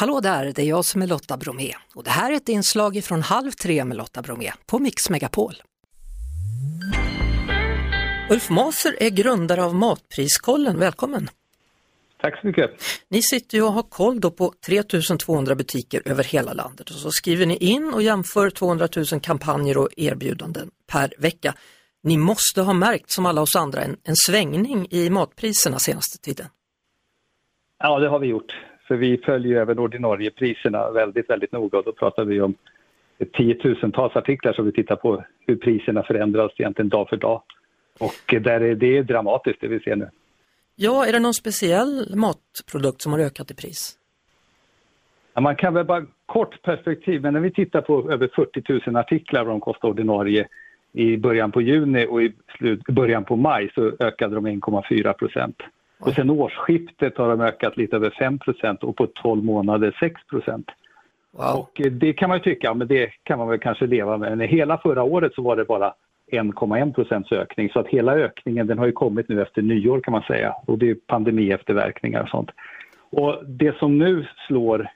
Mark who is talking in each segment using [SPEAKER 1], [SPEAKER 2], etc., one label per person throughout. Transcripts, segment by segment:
[SPEAKER 1] Hallå där, det är jag som är Lotta Bromé och det här är ett inslag från Halv tre med Lotta Bromé på Mix Megapol. Ulf Maser är grundare av Matpriskollen, välkommen!
[SPEAKER 2] Tack så mycket!
[SPEAKER 1] Ni sitter ju och har koll då på 3200 butiker över hela landet och så skriver ni in och jämför 200 000 kampanjer och erbjudanden per vecka. Ni måste ha märkt, som alla oss andra, en, en svängning i matpriserna senaste tiden.
[SPEAKER 2] Ja, det har vi gjort. För vi följer även ordinarie priserna väldigt, väldigt noga och då pratar vi om tiotusentals artiklar som vi tittar på hur priserna förändras egentligen dag för dag. Och där är det är dramatiskt det vi ser nu.
[SPEAKER 1] Ja, är det någon speciell matprodukt som har ökat i pris?
[SPEAKER 2] Ja, man kan väl bara kort perspektiv, men när vi tittar på över 40 000 artiklar vad de kostar ordinarie i början på juni och i slut, början på maj så ökade de 1,4 procent. Och sen årsskiftet har de ökat lite över 5% och på 12 månader 6 wow. Och eh, det kan man tycka, men det kan man väl kanske leva med. Men hela förra året så var det bara 1,1 procents ökning. Så att hela ökningen den har ju kommit nu efter nyår kan man säga. Och det är pandemiefterverkningar och sånt. Och det som nu slår,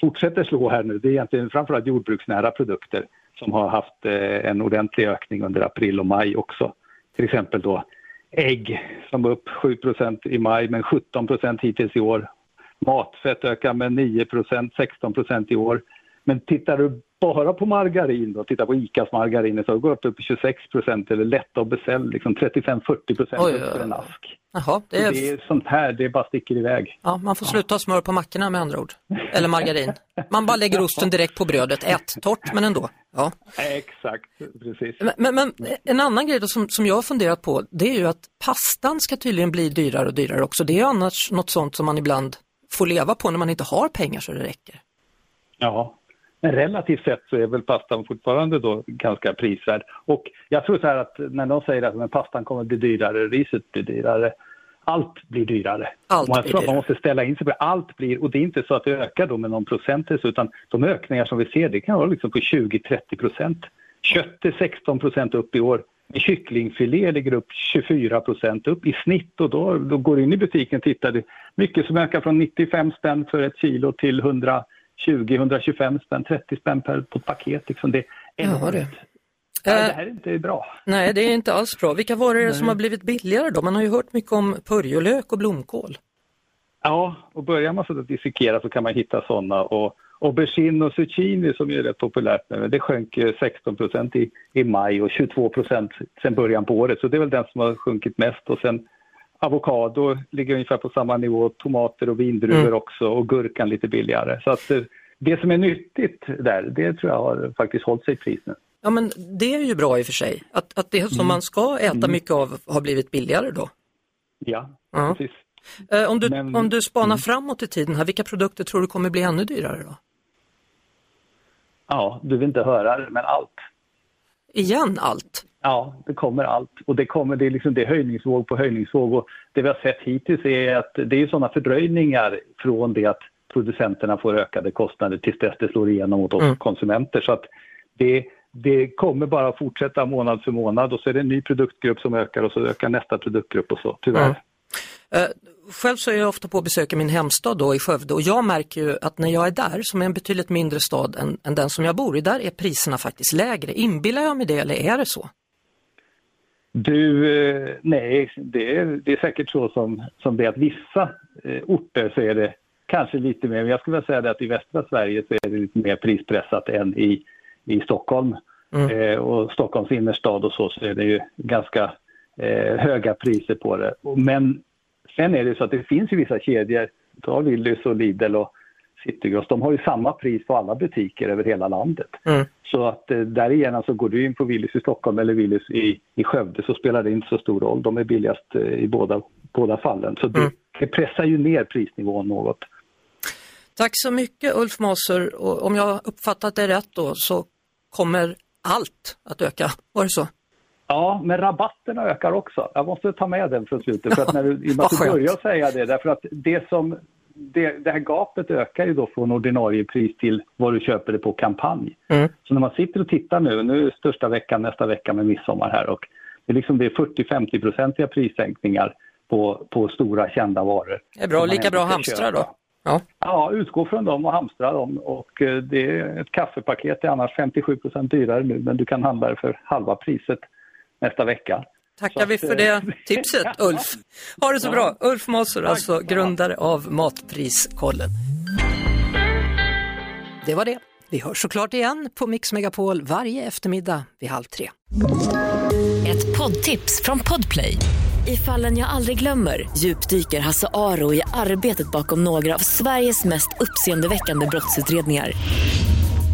[SPEAKER 2] fortsätter slå här nu, det är egentligen framförallt jordbruksnära produkter som har haft eh, en ordentlig ökning under april och maj också. Till exempel då ägg som upp 7% i maj men 17% hittills i år. Matfett ökar med 9% 16% i år. Men tittar du bara på margarin då, titta på ICAs margarin så går det upp till 26% eller lätta och beställ liksom 35-40 procent för en ask.
[SPEAKER 1] Jaha, det, är...
[SPEAKER 2] det är sånt här, det bara sticker iväg.
[SPEAKER 1] Ja, man får sluta ha smör på mackorna med andra ord. Eller margarin. Man bara lägger osten direkt på brödet, ät torrt men ändå. Ja.
[SPEAKER 2] Exakt, precis.
[SPEAKER 1] Men, men, men, en annan grej som, som jag har funderat på, det är ju att pastan ska tydligen bli dyrare och dyrare också. Det är annars något sånt som man ibland får leva på när man inte har pengar så det räcker.
[SPEAKER 2] Ja, men relativt sett så är väl pastan fortfarande då ganska prisvärd. Och jag tror så här att när de säger att men pastan kommer att bli dyrare, riset blir dyrare, allt blir dyrare.
[SPEAKER 1] Allt
[SPEAKER 2] jag
[SPEAKER 1] tror
[SPEAKER 2] att man måste ställa in sig på det. Allt blir, och det är inte så att det ökar då med någon procentelse utan de ökningar som vi ser det kan vara liksom på 20-30 procent. Kött är 16 procent upp i år. Kycklingfilé ligger upp 24 procent upp i snitt och då, då går du in i butiken och tittar. Det mycket som ökar från 95 spänn för ett kilo till 100 20, 125 spänn, 30 spänn per på ett paket. Liksom det är enormt. Ja, det. Nej, det här är inte bra.
[SPEAKER 1] Nej, det är inte alls bra. Vilka varor är det som har blivit billigare då? Man har ju hört mycket om purjolök och blomkål.
[SPEAKER 2] Ja, och börjar man så att dissekera så kan man hitta sådana. Och aubergine och zucchini som är rätt populärt nu, det sjönk 16 procent i, i maj och 22 procent sen början på året. Så det är väl den som har sjunkit mest. Och sen avokado ligger ungefär på samma nivå, tomater och vindruvor mm. också och gurkan lite billigare. Så att det som är nyttigt där, det tror jag har faktiskt hållit sig i pris nu.
[SPEAKER 1] Ja men det är ju bra i och för sig, att, att det som mm. man ska äta mm. mycket av har blivit billigare då.
[SPEAKER 2] Ja, ja. precis.
[SPEAKER 1] Eh, om, du, men, om du spanar mm. framåt i tiden, här, vilka produkter tror du kommer bli ännu dyrare då?
[SPEAKER 2] Ja, du vill inte höra det, men allt.
[SPEAKER 1] Igen allt?
[SPEAKER 2] Ja, det kommer allt. Och det, kommer, det, är liksom, det är höjningsvåg på höjningsvåg. Och det vi har sett hittills är att det är sådana fördröjningar från det att producenterna får ökade kostnader tills dess det slår igenom mot oss mm. konsumenter. Så att det, det kommer bara fortsätta månad för månad och så är det en ny produktgrupp som ökar och så ökar nästa produktgrupp och så, tyvärr. Mm.
[SPEAKER 1] Uh, själv så är jag ofta på besök i min hemstad då i Skövde och jag märker ju att när jag är där, som är en betydligt mindre stad än, än den som jag bor i, där är priserna faktiskt lägre. Inbillar jag mig det eller är det så?
[SPEAKER 2] Du, eh, nej, det är, det är säkert så som, som det är att vissa eh, orter så är det kanske lite mer, men jag skulle vilja säga det att i västra Sverige så är det lite mer prispressat än i, i Stockholm. Mm. Eh, och Stockholms innerstad och så, så är det ju ganska eh, höga priser på det. Men sen är det så att det finns ju vissa kedjor, ta Willys och Lidl och Citygross, de har ju samma pris på alla butiker över hela landet. Mm. Så att eh, därigenom så går du in på Willys i Stockholm eller Willys i, i Skövde så spelar det inte så stor roll. De är billigast eh, i båda, båda fallen. Så det, mm. det pressar ju ner prisnivån något.
[SPEAKER 1] Tack så mycket Ulf Maser. Om jag uppfattat det rätt då så kommer allt att öka, var det så?
[SPEAKER 2] Ja, men rabatterna ökar också. Jag måste ta med den från slutet. För att när du, måste börja säga det, därför att det som det, det, här gapet ökar ju då från ordinarie pris till vad du köper det på kampanj. Mm. Så när man sitter och tittar nu, nu är största veckan nästa vecka med midsommar här och det är, liksom, det är 40-50-procentiga prissänkningar på, på stora kända varor.
[SPEAKER 1] Det är bra, lika bra hamstrar då?
[SPEAKER 2] Ja. ja, utgå från dem och hamstra dem. Och eh, det är ett kaffepaket är annars 57% dyrare nu, men du kan handla det för halva priset nästa vecka.
[SPEAKER 1] Tackar vi för det eh, tipset Ulf. Ha det så bra. Ulf Mossor, alltså grundare av Matpriskollen. Det var det. Vi hörs såklart igen på Mix Megapol varje eftermiddag vid halv tre.
[SPEAKER 3] Ett poddtips från Podplay. I fallen jag aldrig glömmer djupdyker Hasse Aro i arbetet bakom några av Sveriges mest uppseendeväckande brottsutredningar